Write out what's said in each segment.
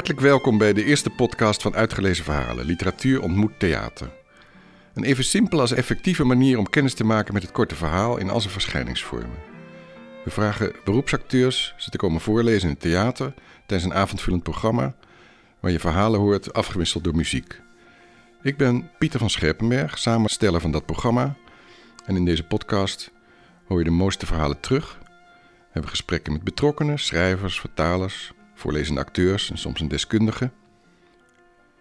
Hartelijk welkom bij de eerste podcast van Uitgelezen Verhalen, Literatuur ontmoet theater. Een even simpele als effectieve manier om kennis te maken met het korte verhaal in al zijn verschijningsvormen. We vragen beroepsacteurs ze te komen voorlezen in het theater tijdens een avondvullend programma waar je verhalen hoort afgewisseld door muziek. Ik ben Pieter van Scherpenberg, samensteller van dat programma. En in deze podcast hoor je de mooiste verhalen terug. We hebben gesprekken met betrokkenen, schrijvers, vertalers, voorlezende acteurs en soms een deskundige.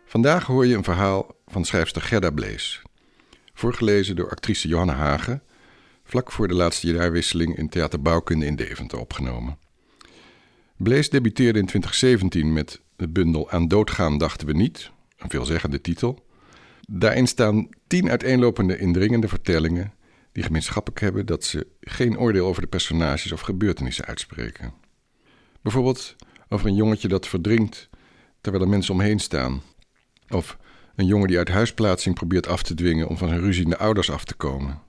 Vandaag hoor je een verhaal van schrijfster Gerda Blees. Voorgelezen door actrice Johanna Hagen, vlak voor de laatste jaarwisseling in Theater Bouwkunde in Deventer opgenomen. Blees debuteerde in 2017 met het bundel Aan doodgaan dachten we niet, een veelzeggende titel. Daarin staan tien uiteenlopende indringende vertellingen die gemeenschappelijk hebben dat ze geen oordeel over de personages of gebeurtenissen uitspreken. Bijvoorbeeld over een jongetje dat verdrinkt terwijl er mensen omheen staan. Of een jongen die uit huisplaatsing probeert af te dwingen om van zijn ruziende ouders af te komen.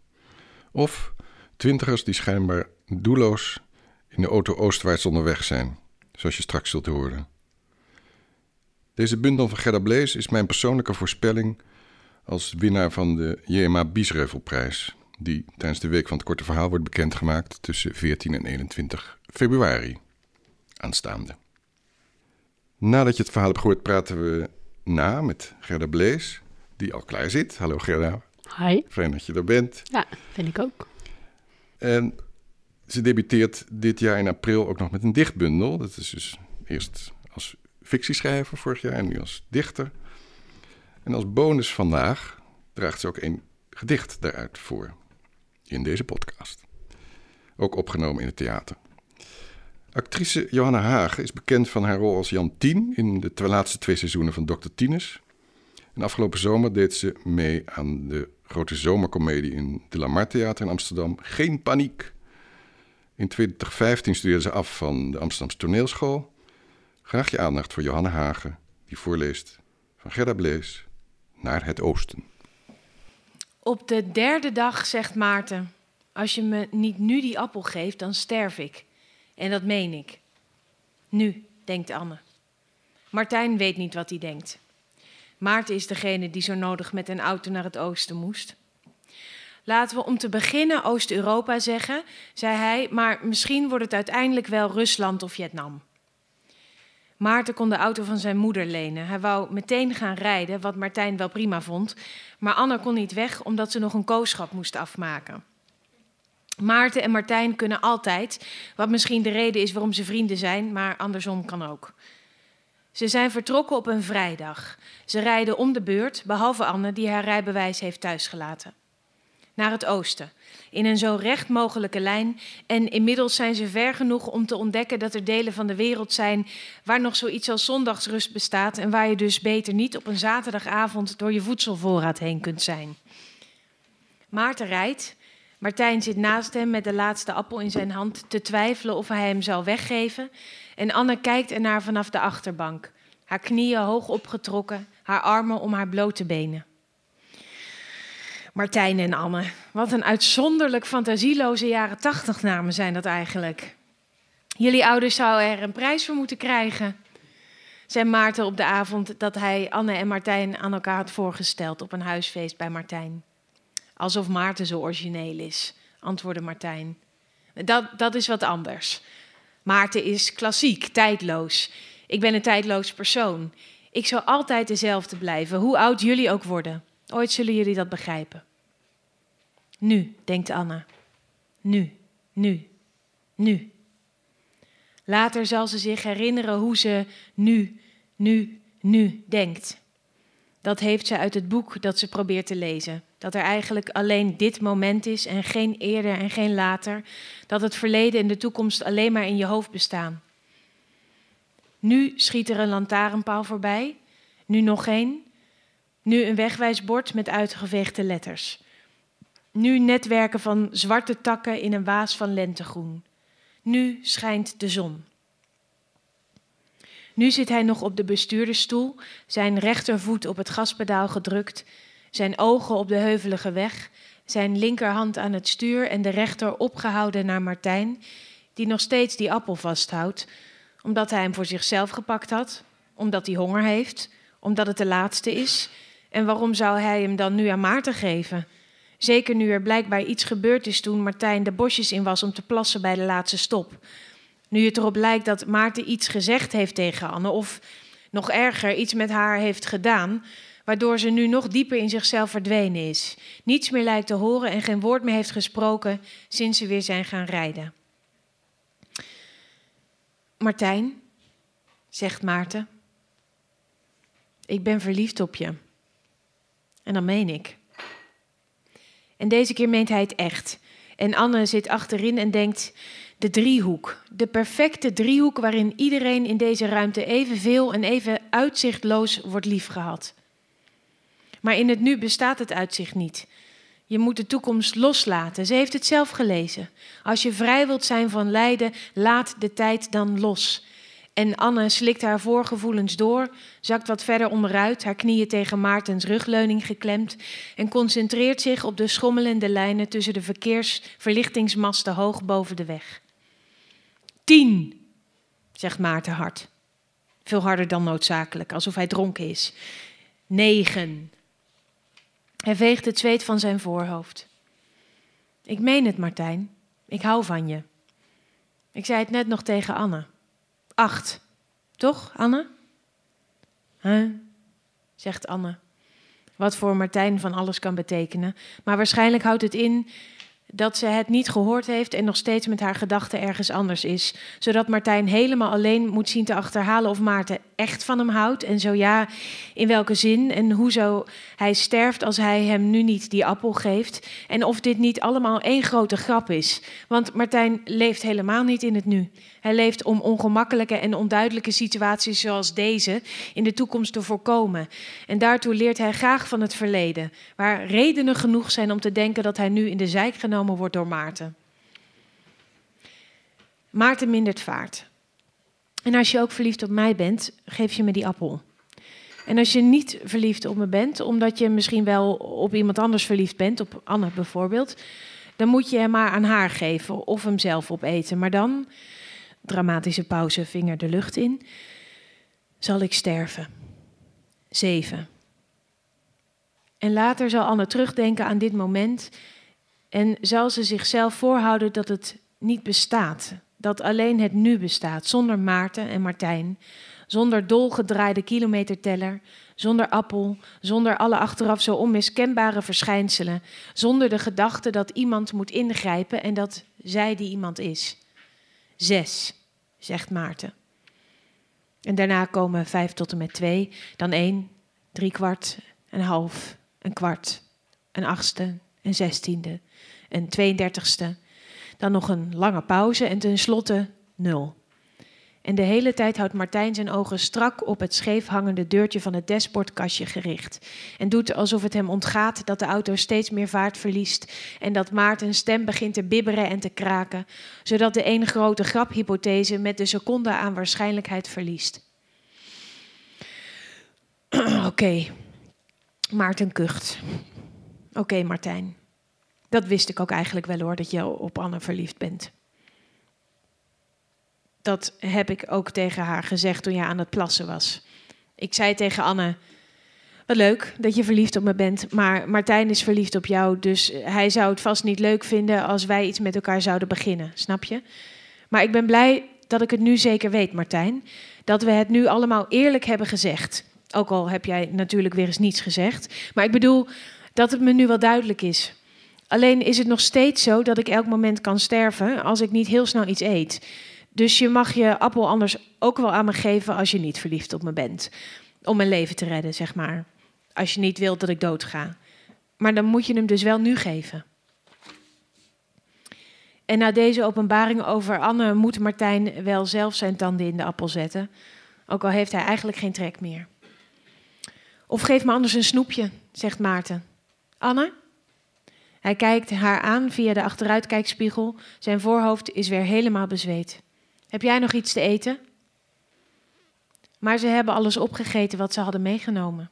Of twintigers die schijnbaar doelloos in de auto oostwaarts onderweg zijn, zoals je straks zult horen. Deze bundel van Gerda Blees is mijn persoonlijke voorspelling als winnaar van de JMA Biesreuvelprijs, die tijdens de Week van het Korte Verhaal wordt bekendgemaakt tussen 14 en 21 februari aanstaande. Nadat je het verhaal hebt gehoord, praten we na met Gerda Blees, die al klaar zit. Hallo Gerda. Hi. Fijn dat je er bent. Ja, vind ik ook. En ze debuteert dit jaar in april ook nog met een dichtbundel. Dat is dus eerst als fictieschrijver vorig jaar en nu als dichter. En als bonus vandaag draagt ze ook een gedicht daaruit voor in deze podcast. Ook opgenomen in het theater. Actrice Johanna Hagen is bekend van haar rol als Jan Tien in de laatste twee seizoenen van Dr. Tines. En afgelopen zomer deed ze mee aan de grote zomercomedie in de Lamar Theater in Amsterdam. Geen paniek. In 2015 studeerde ze af van de Amsterdamse toneelschool. Graag je aandacht voor Johanna Hagen, die voorleest van Gerda Blees naar het oosten. Op de derde dag zegt Maarten: Als je me niet nu die appel geeft, dan sterf ik. En dat meen ik. Nu, denkt Anne. Martijn weet niet wat hij denkt. Maarten is degene die zo nodig met een auto naar het oosten moest. Laten we om te beginnen Oost-Europa zeggen, zei hij, maar misschien wordt het uiteindelijk wel Rusland of Vietnam. Maarten kon de auto van zijn moeder lenen. Hij wou meteen gaan rijden, wat Martijn wel prima vond, maar Anne kon niet weg omdat ze nog een kooschap moest afmaken. Maarten en Martijn kunnen altijd, wat misschien de reden is waarom ze vrienden zijn, maar andersom kan ook. Ze zijn vertrokken op een vrijdag. Ze rijden om de beurt, behalve Anne, die haar rijbewijs heeft thuisgelaten. Naar het oosten, in een zo recht mogelijke lijn. En inmiddels zijn ze ver genoeg om te ontdekken dat er delen van de wereld zijn waar nog zoiets als zondagsrust bestaat en waar je dus beter niet op een zaterdagavond door je voedselvoorraad heen kunt zijn. Maarten rijdt, Martijn zit naast hem met de laatste appel in zijn hand te twijfelen of hij hem zal weggeven. En Anne kijkt ernaar vanaf de achterbank, haar knieën hoog opgetrokken, haar armen om haar blote benen. Martijn en Anne, wat een uitzonderlijk fantasieloze jaren tachtig namen zijn dat eigenlijk. Jullie ouders zouden er een prijs voor moeten krijgen, zei Maarten op de avond dat hij Anne en Martijn aan elkaar had voorgesteld op een huisfeest bij Martijn. Alsof Maarten zo origineel is, antwoordde Martijn. Dat, dat is wat anders. Maarten is klassiek, tijdloos. Ik ben een tijdloos persoon. Ik zal altijd dezelfde blijven, hoe oud jullie ook worden. Ooit zullen jullie dat begrijpen. Nu, denkt Anna. Nu, nu, nu. Later zal ze zich herinneren hoe ze nu, nu, nu denkt. Dat heeft ze uit het boek dat ze probeert te lezen. Dat er eigenlijk alleen dit moment is en geen eerder en geen later. Dat het verleden en de toekomst alleen maar in je hoofd bestaan. Nu schiet er een lantaarnpaal voorbij. Nu nog één. Nu een wegwijsbord met uitgeveegde letters. Nu netwerken van zwarte takken in een waas van lentegroen. Nu schijnt de zon. Nu zit hij nog op de bestuurdersstoel, zijn rechtervoet op het gaspedaal gedrukt, zijn ogen op de heuvelige weg, zijn linkerhand aan het stuur en de rechter opgehouden naar Martijn, die nog steeds die appel vasthoudt, omdat hij hem voor zichzelf gepakt had, Omdat hij honger heeft, omdat het de laatste is. En waarom zou hij hem dan nu aan Maarten geven? Zeker nu er blijkbaar iets gebeurd is toen Martijn de bosjes in was om te plassen bij de laatste stop. Nu het erop lijkt dat Maarten iets gezegd heeft tegen Anne, of nog erger, iets met haar heeft gedaan, waardoor ze nu nog dieper in zichzelf verdwenen is. Niets meer lijkt te horen en geen woord meer heeft gesproken sinds ze weer zijn gaan rijden. Martijn, zegt Maarten, ik ben verliefd op je. En dan meen ik. En deze keer meent hij het echt. En Anne zit achterin en denkt: de driehoek. De perfecte driehoek waarin iedereen in deze ruimte evenveel en even uitzichtloos wordt liefgehad. Maar in het nu bestaat het uitzicht niet. Je moet de toekomst loslaten. Ze heeft het zelf gelezen. Als je vrij wilt zijn van lijden, laat de tijd dan los. En Anne slikt haar voorgevoelens door, zakt wat verder onderuit, haar knieën tegen Maartens rugleuning geklemd en concentreert zich op de schommelende lijnen tussen de verkeersverlichtingsmasten hoog boven de weg. Tien, zegt Maarten hard. Veel harder dan noodzakelijk, alsof hij dronken is. Negen. Hij veegt het zweet van zijn voorhoofd. Ik meen het, Martijn. Ik hou van je. Ik zei het net nog tegen Anne. Acht. Toch, Anne? Huh? zegt Anne. Wat voor Martijn van alles kan betekenen. Maar waarschijnlijk houdt het in dat ze het niet gehoord heeft en nog steeds met haar gedachten ergens anders is. Zodat Martijn helemaal alleen moet zien te achterhalen of Maarten echt van hem houdt. En zo ja, in welke zin en hoezo hij sterft als hij hem nu niet die appel geeft. En of dit niet allemaal één grote grap is. Want Martijn leeft helemaal niet in het nu. Hij leeft om ongemakkelijke en onduidelijke situaties zoals deze in de toekomst te voorkomen. En daartoe leert hij graag van het verleden, waar redenen genoeg zijn om te denken dat hij nu in de zijk genomen wordt door Maarten. Maarten mindert vaart. En als je ook verliefd op mij bent, geef je me die appel. En als je niet verliefd op me bent, omdat je misschien wel op iemand anders verliefd bent, op Anne bijvoorbeeld, dan moet je hem maar aan haar geven of hem zelf opeten. Maar dan dramatische pauze, vinger de lucht in, zal ik sterven. Zeven. En later zal Anne terugdenken aan dit moment en zal ze zichzelf voorhouden dat het niet bestaat. Dat alleen het nu bestaat, zonder Maarten en Martijn, zonder dolgedraaide kilometerteller, zonder appel, zonder alle achteraf zo onmiskenbare verschijnselen, zonder de gedachte dat iemand moet ingrijpen en dat zij die iemand is. Zes, zegt Maarten. En daarna komen vijf tot en met twee, dan één, drie kwart, een half, een kwart, een achtste, een zestiende, een 32ste. Dan nog een lange pauze en tenslotte nul. En de hele tijd houdt Martijn zijn ogen strak op het scheef hangende deurtje van het dashboardkastje gericht. En doet alsof het hem ontgaat dat de auto steeds meer vaart verliest. En dat Maartens stem begint te bibberen en te kraken. Zodat de ene grote graphypothese met de seconde aan waarschijnlijkheid verliest. Oké, Maarten kucht. Oké, Martijn. Dat wist ik ook eigenlijk wel hoor, dat je op Anne verliefd bent dat heb ik ook tegen haar gezegd toen je aan het plassen was. Ik zei tegen Anne: Wat leuk dat je verliefd op me bent, maar Martijn is verliefd op jou, dus hij zou het vast niet leuk vinden als wij iets met elkaar zouden beginnen, snap je? Maar ik ben blij dat ik het nu zeker weet, Martijn. Dat we het nu allemaal eerlijk hebben gezegd. Ook al heb jij natuurlijk weer eens niets gezegd. Maar ik bedoel dat het me nu wel duidelijk is. Alleen is het nog steeds zo dat ik elk moment kan sterven als ik niet heel snel iets eet. Dus je mag je appel anders ook wel aan me geven als je niet verliefd op me bent. Om mijn leven te redden, zeg maar. Als je niet wilt dat ik doodga. Maar dan moet je hem dus wel nu geven. En na deze openbaring over Anne moet Martijn wel zelf zijn tanden in de appel zetten. Ook al heeft hij eigenlijk geen trek meer. Of geef me anders een snoepje, zegt Maarten. Anne? Hij kijkt haar aan via de achteruitkijkspiegel. Zijn voorhoofd is weer helemaal bezweet. Heb jij nog iets te eten? Maar ze hebben alles opgegeten wat ze hadden meegenomen.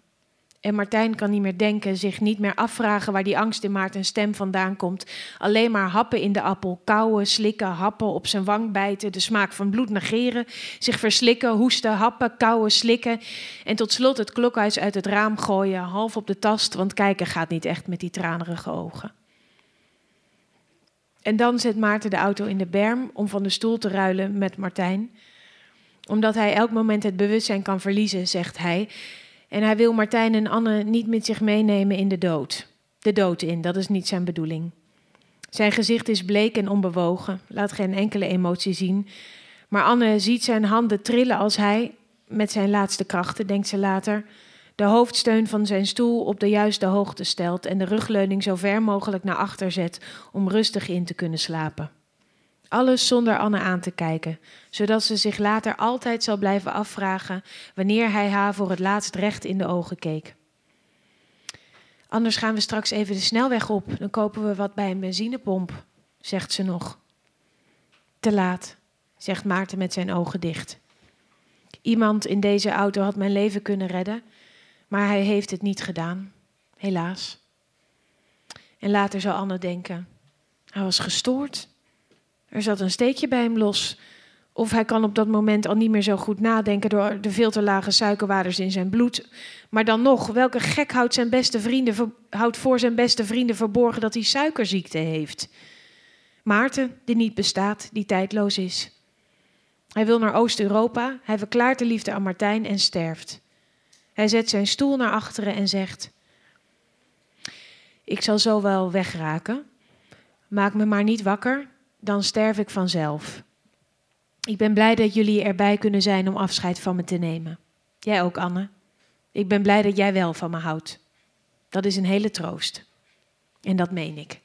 En Martijn kan niet meer denken, zich niet meer afvragen waar die angst in Maarten stem vandaan komt. Alleen maar happen in de appel, kauwen, slikken, happen, op zijn wang bijten, de smaak van bloed negeren, zich verslikken, hoesten, happen, kauwen, slikken. En tot slot het klokhuis uit het raam gooien, half op de tast, want kijken gaat niet echt met die tranerige ogen. En dan zet Maarten de auto in de berm om van de stoel te ruilen met Martijn. Omdat hij elk moment het bewustzijn kan verliezen, zegt hij. En hij wil Martijn en Anne niet met zich meenemen in de dood. De dood in, dat is niet zijn bedoeling. Zijn gezicht is bleek en onbewogen, laat geen enkele emotie zien. Maar Anne ziet zijn handen trillen als hij, met zijn laatste krachten, denkt ze later, de hoofdsteun van zijn stoel op de juiste hoogte stelt en de rugleuning zo ver mogelijk naar achter zet om rustig in te kunnen slapen. Alles zonder Anne aan te kijken, zodat ze zich later altijd zal blijven afvragen wanneer hij haar voor het laatst recht in de ogen keek. Anders gaan we straks even de snelweg op, dan kopen we wat bij een benzinepomp, zegt ze nog. Te laat, zegt Maarten met zijn ogen dicht. Iemand in deze auto had mijn leven kunnen redden, maar hij heeft het niet gedaan, helaas. En later zal Anne denken: hij was gestoord. Er zat een steekje bij hem los. Of hij kan op dat moment al niet meer zo goed nadenken door de veel te lage suikerwaardes in zijn bloed. Maar dan nog, welke gek houdt, zijn beste vrienden, houdt voor zijn beste vrienden verborgen dat hij suikerziekte heeft? Maarten, die niet bestaat, die tijdloos is. Hij wil naar Oost-Europa, hij verklaart de liefde aan Martijn en sterft. Hij zet zijn stoel naar achteren en zegt: Ik zal zo wel wegraken. Maak me maar niet wakker, dan sterf ik vanzelf. Ik ben blij dat jullie erbij kunnen zijn om afscheid van me te nemen. Jij ook, Anne. Ik ben blij dat jij wel van me houdt. Dat is een hele troost. En dat meen ik.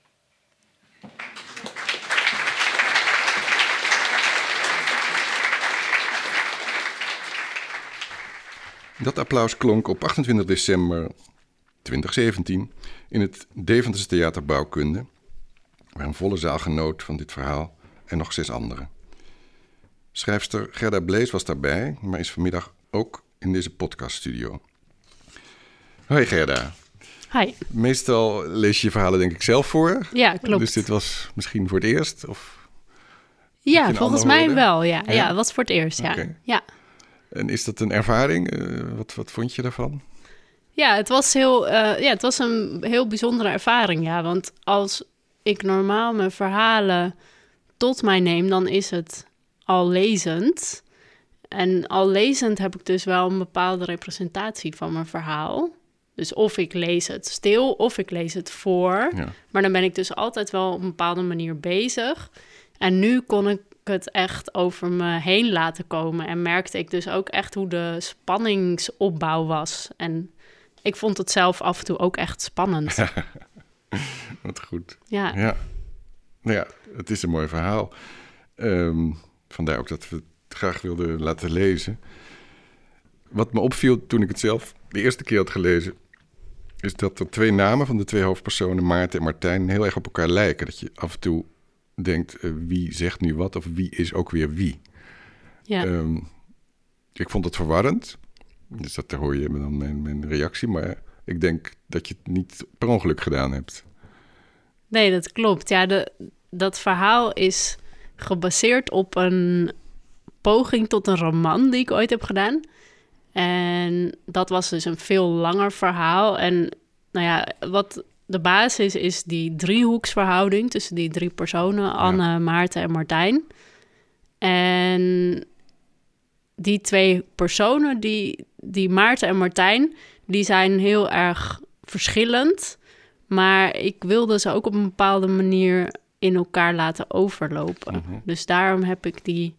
Dat applaus klonk op 28 december 2017 in het Deventers Theater Bouwkunde, waar een volle zaal genoot van dit verhaal en nog zes anderen. Schrijfster Gerda Blees was daarbij, maar is vanmiddag ook in deze podcaststudio. Hoi Gerda. Hi. Meestal lees je je verhalen denk ik zelf voor. Ja, klopt. Dus dit was misschien voor het eerst? Of ja, volgens mij wel. Ja. ja, het was voor het eerst. Ja. ja. En is dat een ervaring? Eh, wat, wat vond je daarvan? Ja, het was, heel, uh, ja, het was een heel bijzondere ervaring. Ja, want als ik normaal mijn verhalen tot mij neem, dan is het al lezend. En al lezend heb ik dus wel een bepaalde representatie van mijn verhaal. Dus of ik lees het stil of ik lees het voor. Ja. Maar dan ben ik dus altijd wel op een bepaalde manier bezig. En nu kon ik het echt over me heen laten komen. En merkte ik dus ook echt hoe de spanningsopbouw was. En ik vond het zelf af en toe ook echt spannend. Wat goed. Ja. ja. Nou ja, het is een mooi verhaal. Um, vandaar ook dat we het graag wilden laten lezen. Wat me opviel toen ik het zelf de eerste keer had gelezen, is dat er twee namen van de twee hoofdpersonen, Maarten en Martijn, heel erg op elkaar lijken. Dat je af en toe denkt, uh, wie zegt nu wat of wie is ook weer wie. Ja. Um, ik vond het verwarrend. Dus dat hoor je dan mijn, mijn reactie. Maar ik denk dat je het niet per ongeluk gedaan hebt. Nee, dat klopt. Ja, de, dat verhaal is gebaseerd op een poging tot een roman die ik ooit heb gedaan. En dat was dus een veel langer verhaal. En nou ja, wat de basis is die driehoeksverhouding tussen die drie personen, Anne, Maarten en Martijn. En die twee personen, die, die Maarten en Martijn, die zijn heel erg verschillend. Maar ik wilde ze ook op een bepaalde manier in elkaar laten overlopen. Mhm. Dus daarom heb ik die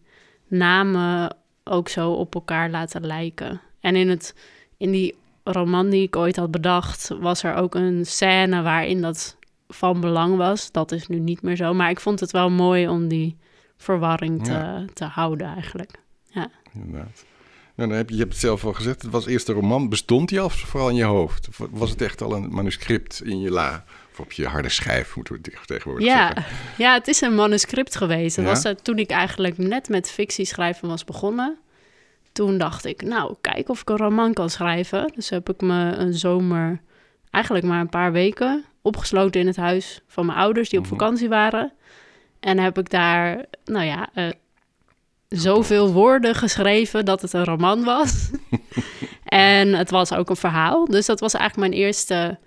namen ook zo op elkaar laten lijken. En in, het, in die roman die ik ooit had bedacht, was er ook een scène waarin dat van belang was. Dat is nu niet meer zo. Maar ik vond het wel mooi om die verwarring te, te houden eigenlijk. Ja. Inderdaad. Nou, dan heb je, je hebt het zelf al gezegd, het was eerst een roman. Bestond die al vooral in je hoofd? Of was het echt al een manuscript in je la? Of op je harde schijf, moeten we tegenwoordig ja. zeggen. Ja, het is een manuscript geweest. Dat was het toen ik eigenlijk net met fictie schrijven was begonnen. toen dacht ik, nou, kijk of ik een roman kan schrijven. Dus heb ik me een zomer, eigenlijk maar een paar weken, opgesloten in het huis van mijn ouders die op Mhm. vakantie waren. En heb ik daar, nou ja, eh, zoveel woorden geschreven dat het een roman was. en het was ook een verhaal. Dus dat was eigenlijk mijn eerste,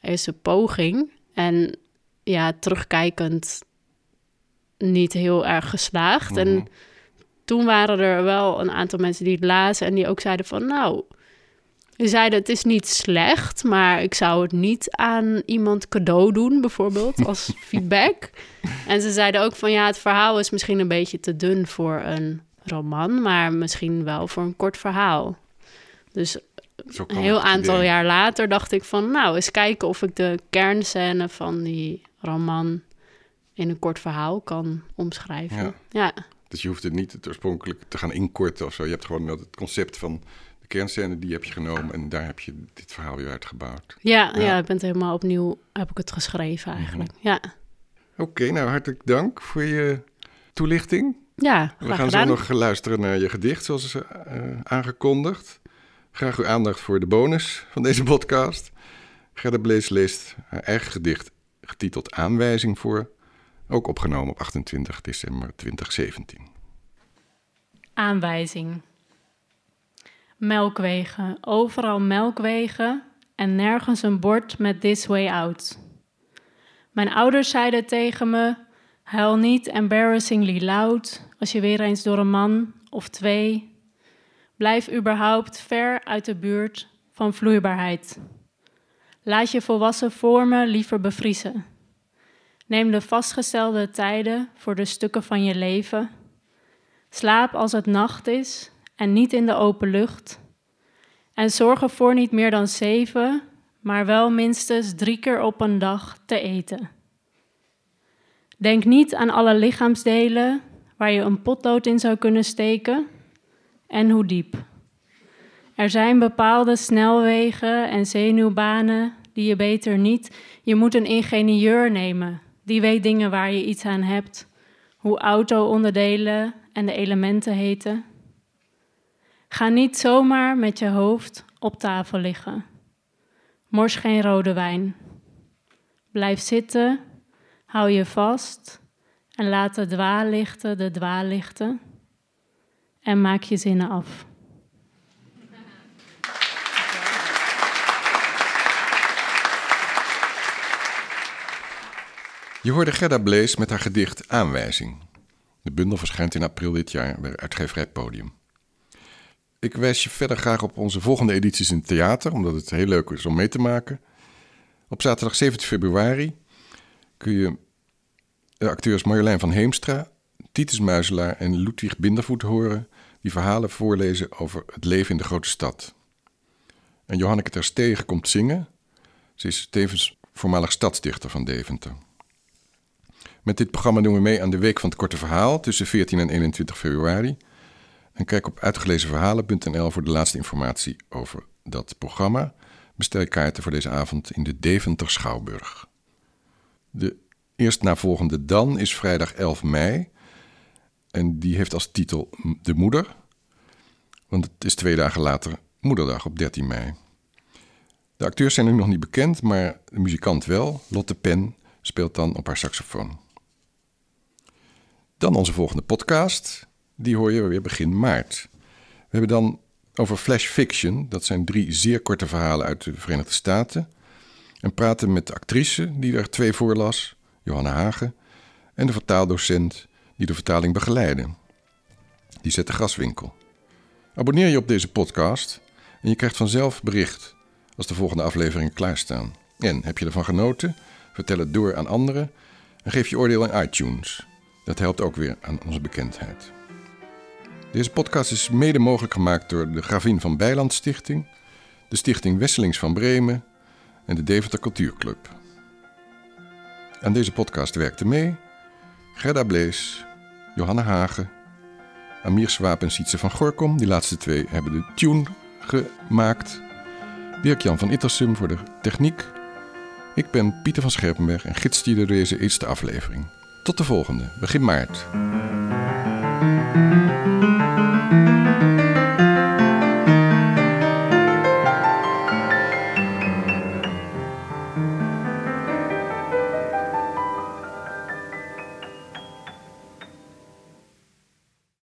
eerste poging. En ja, terugkijkend niet heel erg geslaagd. Mhm. En toen waren er wel een aantal mensen die het lazen en die ook zeiden van, nou, zeiden het is niet slecht, maar ik zou het niet aan iemand cadeau doen, bijvoorbeeld, als feedback. En ze zeiden ook van, ja, het verhaal is misschien een beetje te dun voor een roman, maar misschien wel voor een kort verhaal. Dus een heel aantal idee. jaar later dacht ik van, nou, eens kijken of ik de kernscène van die roman in een kort verhaal kan omschrijven. Ja. ja. Dus je hoeft het niet het oorspronkelijk te gaan inkorten of zo. Je hebt gewoon het concept van kernscène, die heb je genomen en daar heb je dit verhaal weer uitgebouwd. Ja, ja. Ja. ik ben het helemaal opnieuw, heb ik het geschreven eigenlijk. Ja, Oké, nou hartelijk dank voor je toelichting. ja We gaan gedaan. zo nog luisteren naar je gedicht, zoals eh, aangekondigd. Graag uw aandacht voor de bonus van deze podcast. Gerda Blees leest haar eigen gedicht, getiteld Aanwijzing voor, ook opgenomen op 28 december 2017. Aanwijzing. Melkwegen, overal melkwegen en nergens een bord met this way out. Mijn ouders zeiden tegen me: huil niet embarrassingly loud als je weer eens door een man of twee. Blijf überhaupt ver uit de buurt van vloeibaarheid. Laat je volwassen vormen liever bevriezen. Neem de vastgestelde tijden voor de stukken van je leven. Slaap als het nacht is en niet in de open lucht. En zorg ervoor niet meer dan zeven, maar wel minstens drie keer op een dag te eten. Denk niet aan alle lichaamsdelen waar je een potlood in zou kunnen steken en hoe diep. Er zijn bepaalde snelwegen en zenuwbanen die je beter niet. Je moet een ingenieur nemen, die weet dingen waar je iets aan hebt hoe auto-onderdelen en de elementen heten. Ga niet zomaar met je hoofd op tafel liggen. Mors geen rode wijn. Blijf zitten, hou je vast en laat de dwaallichten de dwaallichten en maak je zinnen af. Je hoorde Gerda Blees met haar gedicht Aanwijzing. De bundel verschijnt in april dit jaar bij uitgeverij Podium. Ik wijs je verder graag op onze volgende edities in het theater, omdat het heel leuk is om mee te maken. Op zaterdag 17 februari kun je de acteurs Marjolein van Heemstra, Titus Muizelaar en Ludwig Bindervoet horen die verhalen voorlezen over het leven in de grote stad. En Johanneke ter Stegen komt zingen. Ze is tevens voormalig stadsdichter van Deventer. Met dit programma doen we mee aan de Week van het Korte Verhaal tussen 14 en 21 februari. En kijk op uitgelezenverhalen.nl voor de laatste informatie over dat programma. Bestel kaarten voor deze avond in de Deventer Schouwburg. De eerstnavolgende dan is vrijdag 11 mei. En die heeft als titel De Moeder. Want het is twee dagen later Moederdag op 13 mei. De acteurs zijn nu nog niet bekend, maar de muzikant wel. Lotte Pen speelt dan op haar saxofoon. Dan onze volgende podcast. Die hoor je weer begin maart. We hebben dan over flash fiction. Dat zijn drie zeer korte verhalen uit de Verenigde Staten. En praten met de actrice die er twee voorlas, Johanna Hagen. En de vertaaldocent die de vertaling begeleidde. Die zet de graswinkel. Abonneer je op deze podcast en je krijgt vanzelf bericht als de volgende afleveringen klaarstaan. En heb je ervan genoten? Vertel het door aan anderen en geef je oordeel in iTunes. Dat helpt ook weer aan onze bekendheid. Deze podcast is mede mogelijk gemaakt door de Gravin van Bijland Stichting, de Stichting Wesselings van Bremen en de Deventer Cultuurclub. Aan deze podcast werkten mee Gerda Blees, Johanna Hagen, Amir Swaap en Sietse van Gorkom. Die laatste twee hebben de tune gemaakt. Dirk-Jan van Ittersum voor de techniek. Ik ben Pieter van Scherpenberg en gids die door deze eerste aflevering. Tot de volgende, begin maart.